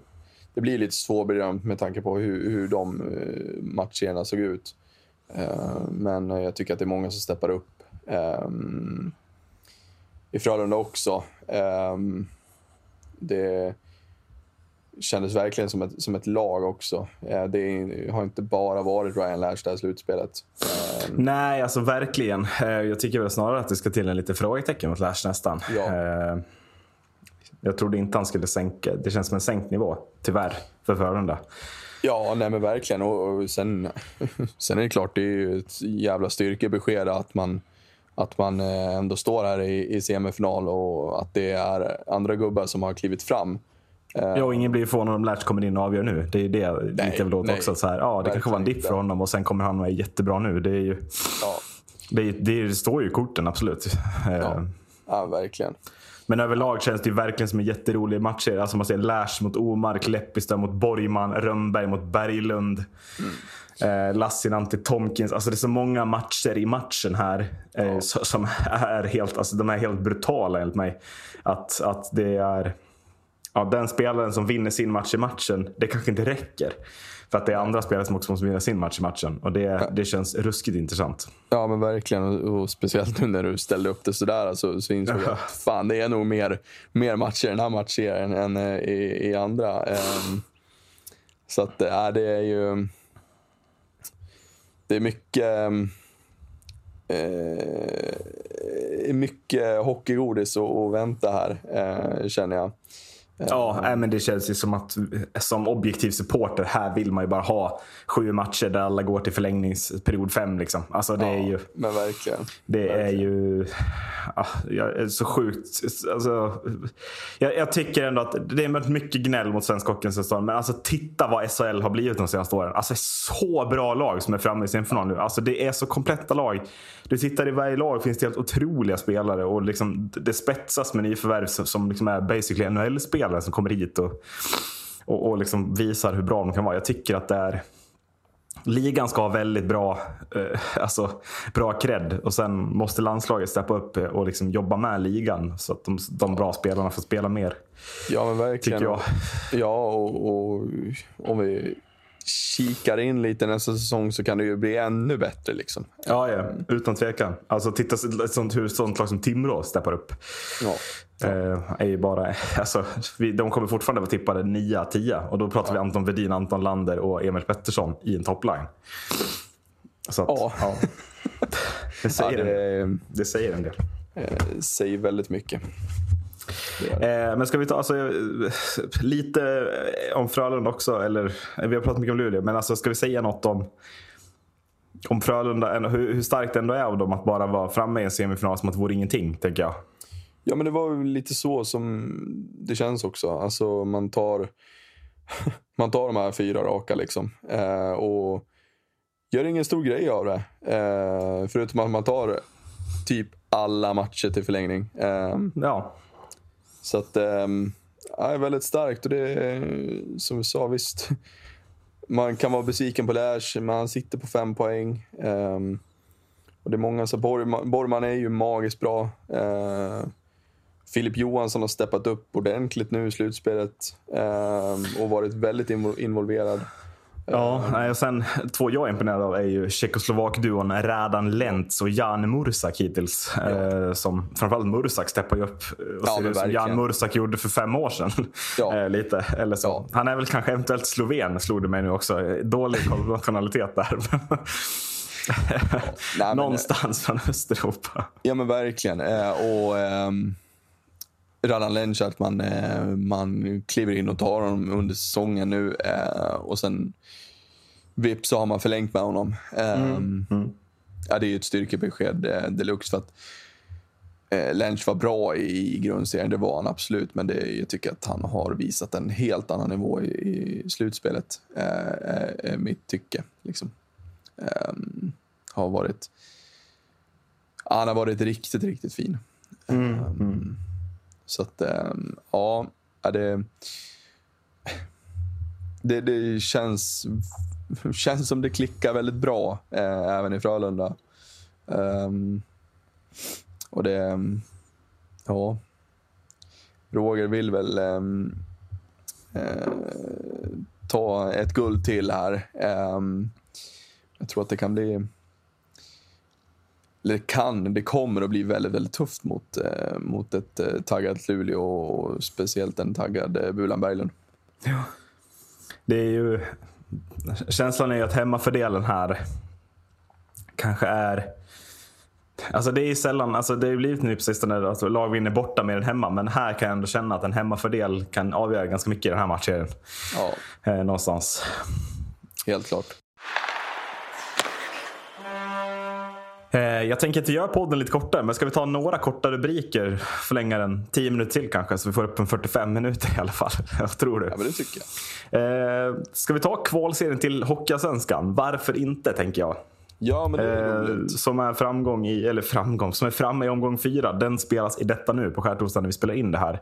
det blir lite svårbedömt med tanke på hur, hur de eh, matcherna såg ut. Eh, men jag tycker att det är många som steppar upp. Eh, I Frölunda också. Eh, det kändes verkligen som ett, som ett lag också. Eh, Det har inte bara varit Ryan Lash det här slutspelet. Eh, nej, alltså verkligen. Eh, jag tycker väl snarare att det ska till en lite frågetecken mot Lash nästan. Ja. Eh, jag trodde inte han skulle sänka. Det känns som en sänkt nivå, tyvärr, för Frölunda. Ja, nej men verkligen. Och, och sen, *laughs* sen är det klart, det är ju ett jävla styrkebesked att man, att man eh, ändå står här i, i semifinal och att det är andra gubbar som har klivit fram. Eh, Ja, och ingen blir förvånad om Latch kommer in och avgör nu. Det är det Nej, lite väl åt nej. också. Så här, ja, det kanske var en dipp för honom och sen kommer han vara jättebra nu. Det, är ju, Ja, det, det, står ju i korten, absolut. Eh, Ja. ja, verkligen. Men överlag känns det verkligen som en jätterolig match. Alltså man ser Lash mot Omark, Leppistad mot Borgman, Rönnberg mot Berglund. Eh, Lassinantti, Tomkins. Alltså det är så många matcher i matchen här eh, så- som är helt, alltså de är helt brutala enligt mig. Att, att det är ja, den spelaren som vinner sin match i matchen, det kanske inte räcker. För att det är andra spelare som också måste vinna sin match i matchen. Och det, det känns ruskigt intressant. Ja, men verkligen. Och, och speciellt nu när du ställde upp det sådär alltså, så insåg jag att fan, det är nog mer, mer matcher i den här matchserien än eh, i, i andra. Ehm, så att äh, det är ju... Det är mycket... Eh, mycket hockeygodis att vänta här, känner jag. Ja, nej, men det känns ju som att som objektiv supporter här vill man ju bara ha sju matcher där alla går till förlängningsperiod fem. Liksom. Alltså, det är ju, Men verkligen. det är ju ah, jag är så sjukt. Alltså, jag, jag tycker ändå att det är mycket gnäll mot svensk hockey säsong. Men alltså, titta vad SHL har blivit de senaste åren. Alltså, så bra lag som är framme i semifinal nu. Alltså, det är så kompletta lag. Du tittar i varje lag finns det helt otroliga spelare och liksom, det spetsas med nyförvärv som, som liksom är basically NHL-spelare som kommer hit och, och, och liksom visar hur bra de kan vara. Jag tycker att det är Ligan ska ha väldigt bra, eh, alltså, bra cred och sen måste landslaget steppa upp och liksom jobba med ligan så att de, de bra spelarna får spela mer. Ja, men verkligen. Tycker jag. Ja, och, och om vi kikar in lite nästa säsong så kan det ju bli ännu bättre. Liksom. Ja, ja utan tvekan. Alltså, titta sånt, hur sånt lag som Timrå steppar upp. Ja. Eh, är ju bara, alltså, vi, de kommer fortfarande vara tippade 9-10 och då pratar vi Anton Vedin, Anton Lander och Emil Pettersson i en toppline. Så att, Ja. ja. *laughs* Det, säger Ja, det- en, det säger en del. Eh, säger väldigt mycket. Eh, men ska vi ta alltså, lite om Frölunda också? Eller, eh, vi har pratat mycket om Luleå, men alltså, ska vi säga något om, om Frölunda? Hur, hur starkt det ändå är av dem att bara vara framme i en semifinal som att det vore ingenting, tänker jag. Ja, men det var lite så som det känns också. Alltså, man tar, *laughs* man tar de här fyra raka liksom. Eh, och gör ingen stor grej av det. Eh, förutom att man tar typ alla matcher till förlängning. Eh, Ja, så att, eh, ja, väldigt starkt. Och det är, som vi sa, visst. Man kan vara besviken på Lash, men han sitter på fem poäng. Eh, och det är många, så Borgman, Borgman är ju magiskt bra. Eh, Filip Johansson har steppat upp ordentligt nu i slutspelet eh, och varit väldigt invo- involverad. Ja, nej, och sen två jag är imponerad av är ju tjeckoslovak-duon Radan Lentz och Jan Mursak hittills. Eh, som, framförallt Mursak steppar ju upp eh, och Ja, ser ut som. Jan Mursak gjorde för fem år sedan. Ja. *laughs* eh, lite, eller så. Ja. Han är väl kanske eventuellt sloven, slog det mig nu också. Eh, Dålig *laughs* nationalitet där. men- Någonstans från Östeuropa. Ja men verkligen. Eh, och ehm, Radan Lench, att man, eh, man kliver in och tar honom under säsongen nu eh, och sen vips så har man förlängt med honom. Ehm, Ja, det är ju ett styrkebesked eh, deluxe för att eh, Lench var bra i, grundserien, det var han absolut. Men det, jag tycker att han har visat en helt annan nivå i, i slutspelet. Eh, mitt tycke. Liksom. Ehm, har varit... Han har varit riktigt, riktigt fin. Ehm, så att, ehm, ja, det, det, det känns, känns som det klickar väldigt bra eh, även i Frölunda. Ehm, och det, ehm, ja, Roger vill väl eh, ta ett guld till här. Jag tror att det kan bli eller det kan, det kommer att bli väldigt, väldigt tufft mot, eh, mot ett eh, taggat Luleå och speciellt en taggad eh, Bulan Berglund. Det är ju... Känslan är ju att hemmafördelen här kanske är... Alltså det är ju sällan, alltså det har blivit nu på sistone att alltså lag vinner borta mer än hemma. Men här kan jag ändå känna att en hemmafördel kan avgöra ganska mycket i den här matchen. Ja, Eh, någonstans. helt klart. Jag tänker inte göra podden lite kortare, men ska vi ta några korta rubriker? Förlänga den 10 minuter till kanske, så vi får upp en 45 minuter i alla fall. *laughs* Vad tror du? Ja, men det tycker jag. Eh, ska vi ta kvalserien till Hockeyallsvenskan? Varför inte, tänker jag. Ja, men det är Eh, roligt. som är framgång i, eller framgång, som är framme i omgång fyra. Den spelas i detta nu på skärtorsdagen när vi spelar in det här.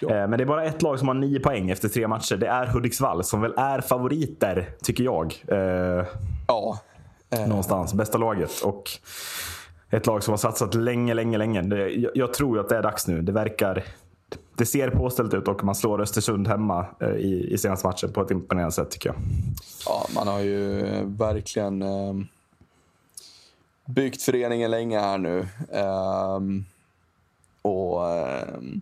Ja. Eh, men det är bara ett lag som har nio poäng efter tre matcher. Det är Hudiksvall som väl är favoriter, tycker jag. Eh, Ja. Eh, någonstans. Bästa laget. Och ett lag som har satsat länge, länge, länge. Det, jag, jag tror att det är dags nu. Det verkar... Det ser påställt ut och man slår Östersund hemma eh, i, i senaste matchen på ett imponerande sätt tycker jag. ja, man har ju verkligen eh, byggt föreningen länge här nu. Ehm, och ehm,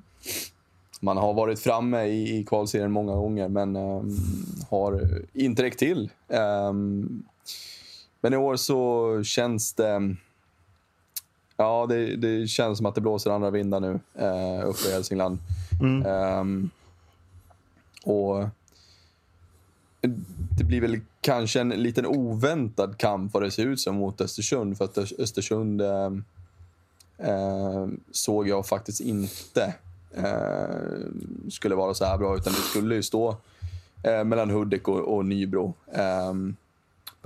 man har varit framme i, i kvalserien många gånger men ehm, har inte räckt till. Men i år så känns det... Ja, det, det känns som att det blåser andra vindar nu eh, uppe i Hälsingland. Ehm, och det blir väl kanske en liten oväntad kamp vad det ser ut som mot Östersund. För att Östersund eh, eh, såg jag faktiskt inte eh, skulle vara så här bra. Utan det skulle ju stå eh, mellan Hudik och, och Nybro. Ehm,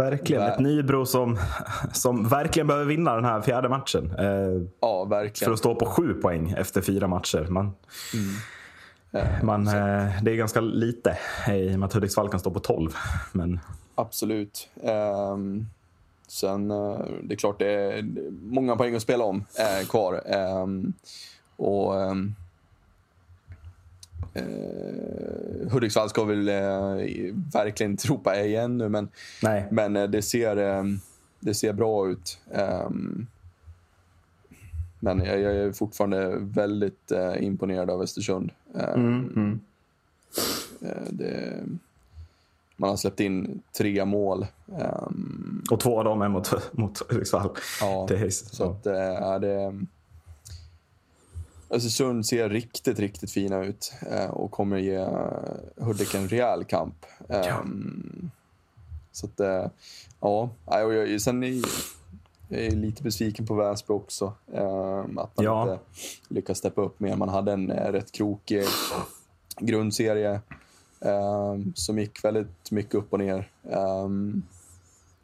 Verkligen. Ver- Ett Nybro som, som verkligen behöver vinna den här fjärde matchen. Eh, ja, för verkligen. att stå på sju poäng efter fyra matcher. Man, man, eh, det är ganska lite i och med att Hudiksvall kan stå på 12. Men Absolut. Ehm, sen, eh, det är klart det är många poäng att spela om eh, kvar. Ehm, och ehm, eh, Hudiksvall ska väl eh, verkligen inte ropa ej ännu, men, nej, men eh, det, ser, eh, det ser bra ut. Ehm, men jag, jag är fortfarande väldigt eh, imponerad av Östersund. Ehm, eh, det, man har släppt in tre mål. Ehm, och två av dem är mot, mot Hudiksvall. Ja, Det är, så att eh, är det... Östersund ser riktigt, riktigt fina ut eh, och kommer ge eh, Hudik en rejäl kamp. Ehm, Så att, eh, ja. Och jag, sen är jag lite besviken på Väsby också. ehm, Att man Ja. inte lyckas steppa upp mer. Man hade en rätt krokig grundserie ehm, som gick väldigt mycket upp och ner.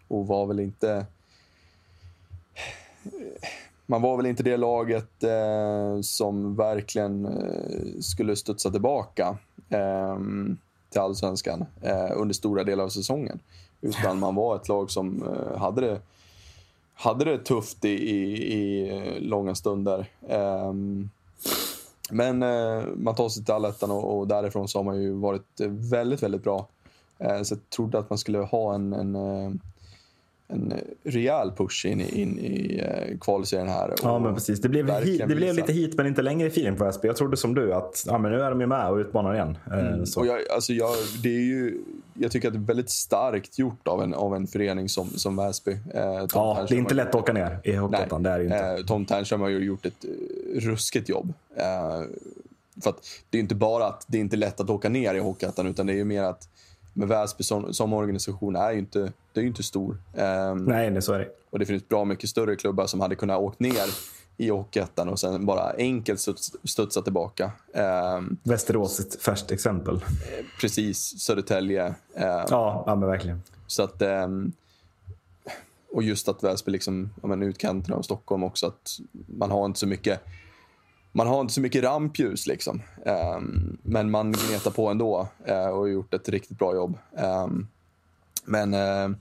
Och var väl inte man var väl inte det laget eh, som verkligen eh, skulle studsa tillbaka eh, till allsvenskan eh, under stora delar av säsongen. Utan man var ett lag som eh, hade, det, hade det tufft i, i, i eh, långa stunder. Eh, men eh, man tar sig till allettan och, och därifrån så har man ju varit väldigt, väldigt bra. Eh, så jag trodde att man skulle ha en, en eh, en rejäl push in, i- in i eh, kvalserien här. Ja, men precis. Det blev, hit, det blev lite hit men inte längre feeling på Väsby. Jag trodde som du att ja, men nu är de ju med och utmanar igen. Eh, så. Och jag, alltså jag, det är ju, jag tycker att det är väldigt starkt gjort av en, av en förening som, som Väsby. Eh, Tom ja, det Ternström är inte lätt att åka ner i Hockeyettan. Det är det ju inte. Eh, Tom Ternström har ju gjort ett eh, ruskigt jobb. Eh, för att det är inte bara att det är inte lätt att åka ner i Hockeyettan utan det är ju mer att med Väsby som, som organisation är ju inte, det är inte stor. Eh, Nej, det, så är det. och det finns bra mycket större klubbar som hade kunnat åkt ner i Hockeyettan och sen bara enkelt studs, studsa tillbaka. Eh, Västerås ett färskt exempel. precis, Södertälje. Eh, Ja, ja men verkligen. Så att, ehm, och just att Väsby liksom, ja, men utkanten av Stockholm också, att man har inte så mycket man har inte så mycket rampljus liksom. Ehm, men man gnetar på ändå eh, och har gjort ett riktigt bra jobb. Ehm, men eh,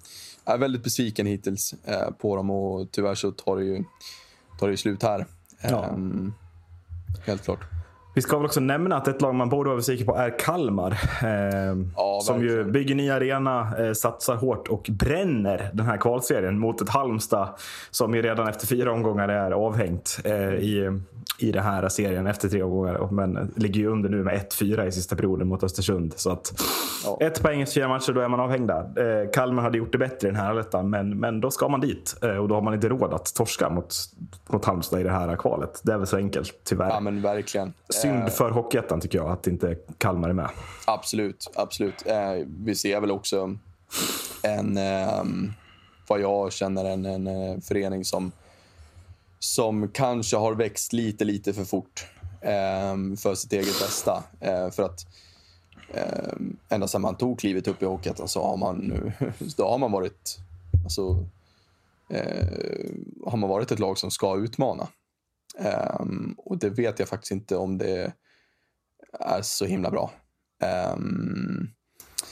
jag är väldigt besviken hittills eh, på dem och tyvärr så tar det ju, tar det ju slut här. Ja. Ehm, helt klart. Vi ska väl också nämna att ett lag man borde vara besviken på är Kalmar. Eh, Ja, som ju bygger ny arena, eh, satsar hårt och bränner den här kvalserien mot ett Halmstad som ju redan efter fyra omgångar är avhängt eh, i, i den här serien efter tre omgångar. Men ligger ju under nu med 1-4 i sista perioden mot Östersund. Så att Ja. ett poäng efter fyra matcher, då är man avhängda. Eh, Kalmar hade gjort det bättre i den här allettan, men, men då ska man dit. Eh, och då har man inte råd att torska mot, mot Halmstad i det här kvalet. Det är väl så enkelt, tyvärr. Ja men verkligen. Synd Eh, för Hockeyettan tycker jag att inte Kalmar är med. Absolut, absolut. Eh, vi ser väl också en, ehm, vad jag känner, en, en eh, förening som, som kanske har växt lite, lite för fort ehm, för sitt eget bästa. För att um, ända sedan man tog klivet upp i Hockeyettan så har man, nu, *laughs* då har man varit alltså, har man varit ett lag som ska utmana. Ehm, och det vet jag faktiskt inte om det är så himla bra. Ehm,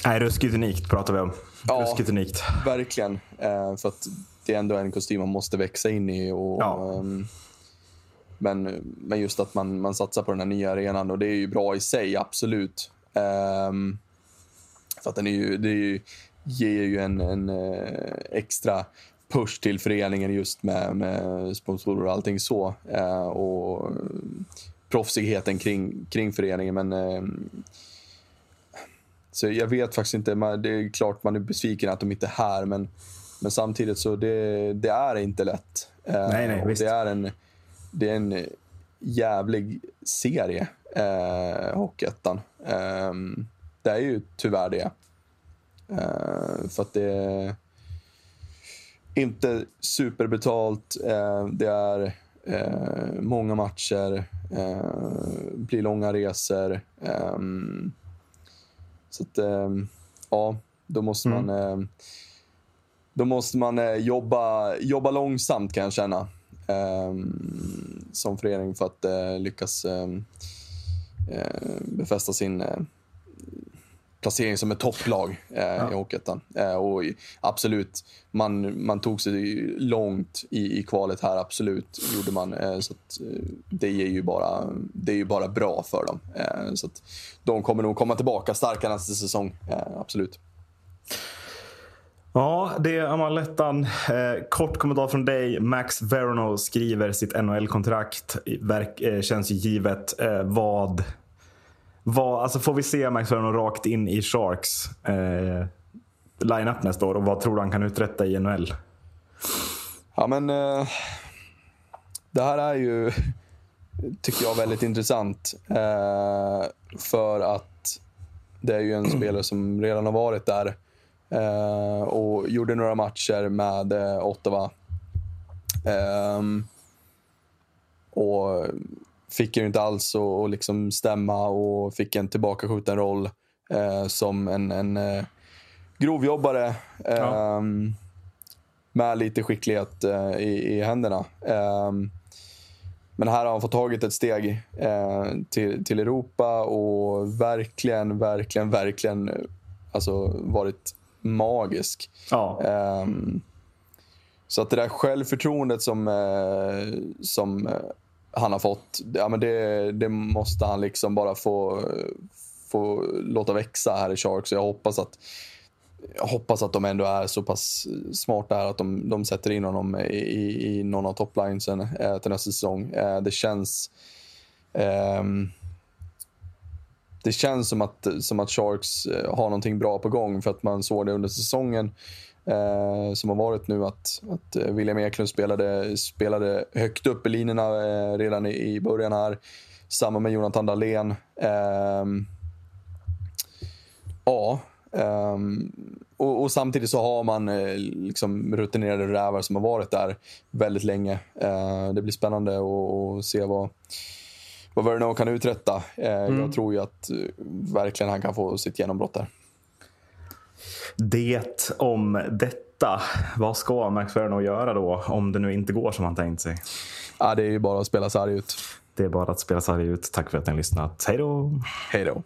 Nej, ruskigt unikt pratar vi om. Ja. Ruskigt unikt. verkligen. Eh, för att det är ändå en kostym man måste växa in i. Och, Ja. ehm, men, men just att man, man satsar på den här nya arenan och det är ju bra i sig, absolut. Ehm, för att den är ju, det är ju, ger ju en, en eh, extra push till föreningen just med, med sponsorer och allting så. Eh, och eh, proffsigheten kring, kring föreningen. Men ehm, så jag vet faktiskt inte. Man, det är klart man är besviken att de inte är här, men, men samtidigt så det, det är inte lätt. Eh, Nej, nej, visst. det är en, det är en jävlig serie, eh, Hockeyettan. Ehm, det är ju tyvärr det. Eh, för att det är inte superbetalt. Eh, det är eh, många matcher, eh, blir långa resor. ehm, så att, ehm, ja, då måste man, eh, då måste man eh, jobba, jobba långsamt kan jag känna. ehm, som förening för att eh, lyckas befästa sin placering som ett topplag eh, i Hockeyettan. Eh, och absolut, man, man tog sig långt i, i kvalet här, absolut. gjorde man. Eh, så att, eh, det, är ju bara, det är ju bara bra för dem. Eh, så att de kommer nog komma tillbaka starka nästa säsong, eh, absolut. Ja, det är Amalettan. Eh, kort kommentar från dig. Max Verono skriver sitt NHL-kontrakt. Verk, eh, känns ju givet. Eh, vad, vad, alltså får vi se Max Vernon rakt in i Sharks eh, line-up nästa år? Och vad tror du han kan uträtta i NHL? Ja, men eh, det här är ju, tycker jag, väldigt intressant. Eh, för att det är ju en spelare som redan har varit där eh, och gjorde några matcher med eh, Ottawa. Ehm, och fick ju inte alls att liksom stämma och fick en tillbakaskjuten roll eh, som en, en eh, grovjobbare. Ehm, med lite skicklighet eh, i, i händerna. Ehm, men här har han fått tagit ett steg eh, till, till Europa och verkligen, verkligen, verkligen eh, alltså, varit magisk. Ja. Ehm, så att det där självförtroendet som, eh, som eh, han har fått, ja, men det, det måste han liksom bara få, få låta växa här i Sharks. Jag hoppas att jag hoppas att de ändå är så pass smarta här att de, de sätter in honom i, i, i någon av toplinesen eh, till nästa säsong. Eh, det känns... Eh, det känns som att, som att Sharks eh, har någonting bra på gång för att man såg det under säsongen eh, som har varit nu att, att eh, William Eklund spelade, spelade högt upp i linjerna eh, redan i, i början här. Samma med Jonathan Dahlén. Ehm, ja, ehm, och, och samtidigt så har man eh, liksom rutinerade rävar som har varit där väldigt länge. Eh, det blir spännande att se vad, vad Verno kan uträtta. Eh, Jag tror ju att eh, verkligen han kan få sitt genombrott där. Det om detta. Vad ska Max Verono göra då om det nu inte går som han tänkt sig? Ja, det är ju bara att spela sarg ut. Det är bara att spela sarg ut. Tack för att ni har lyssnat. Hej då! Hej då.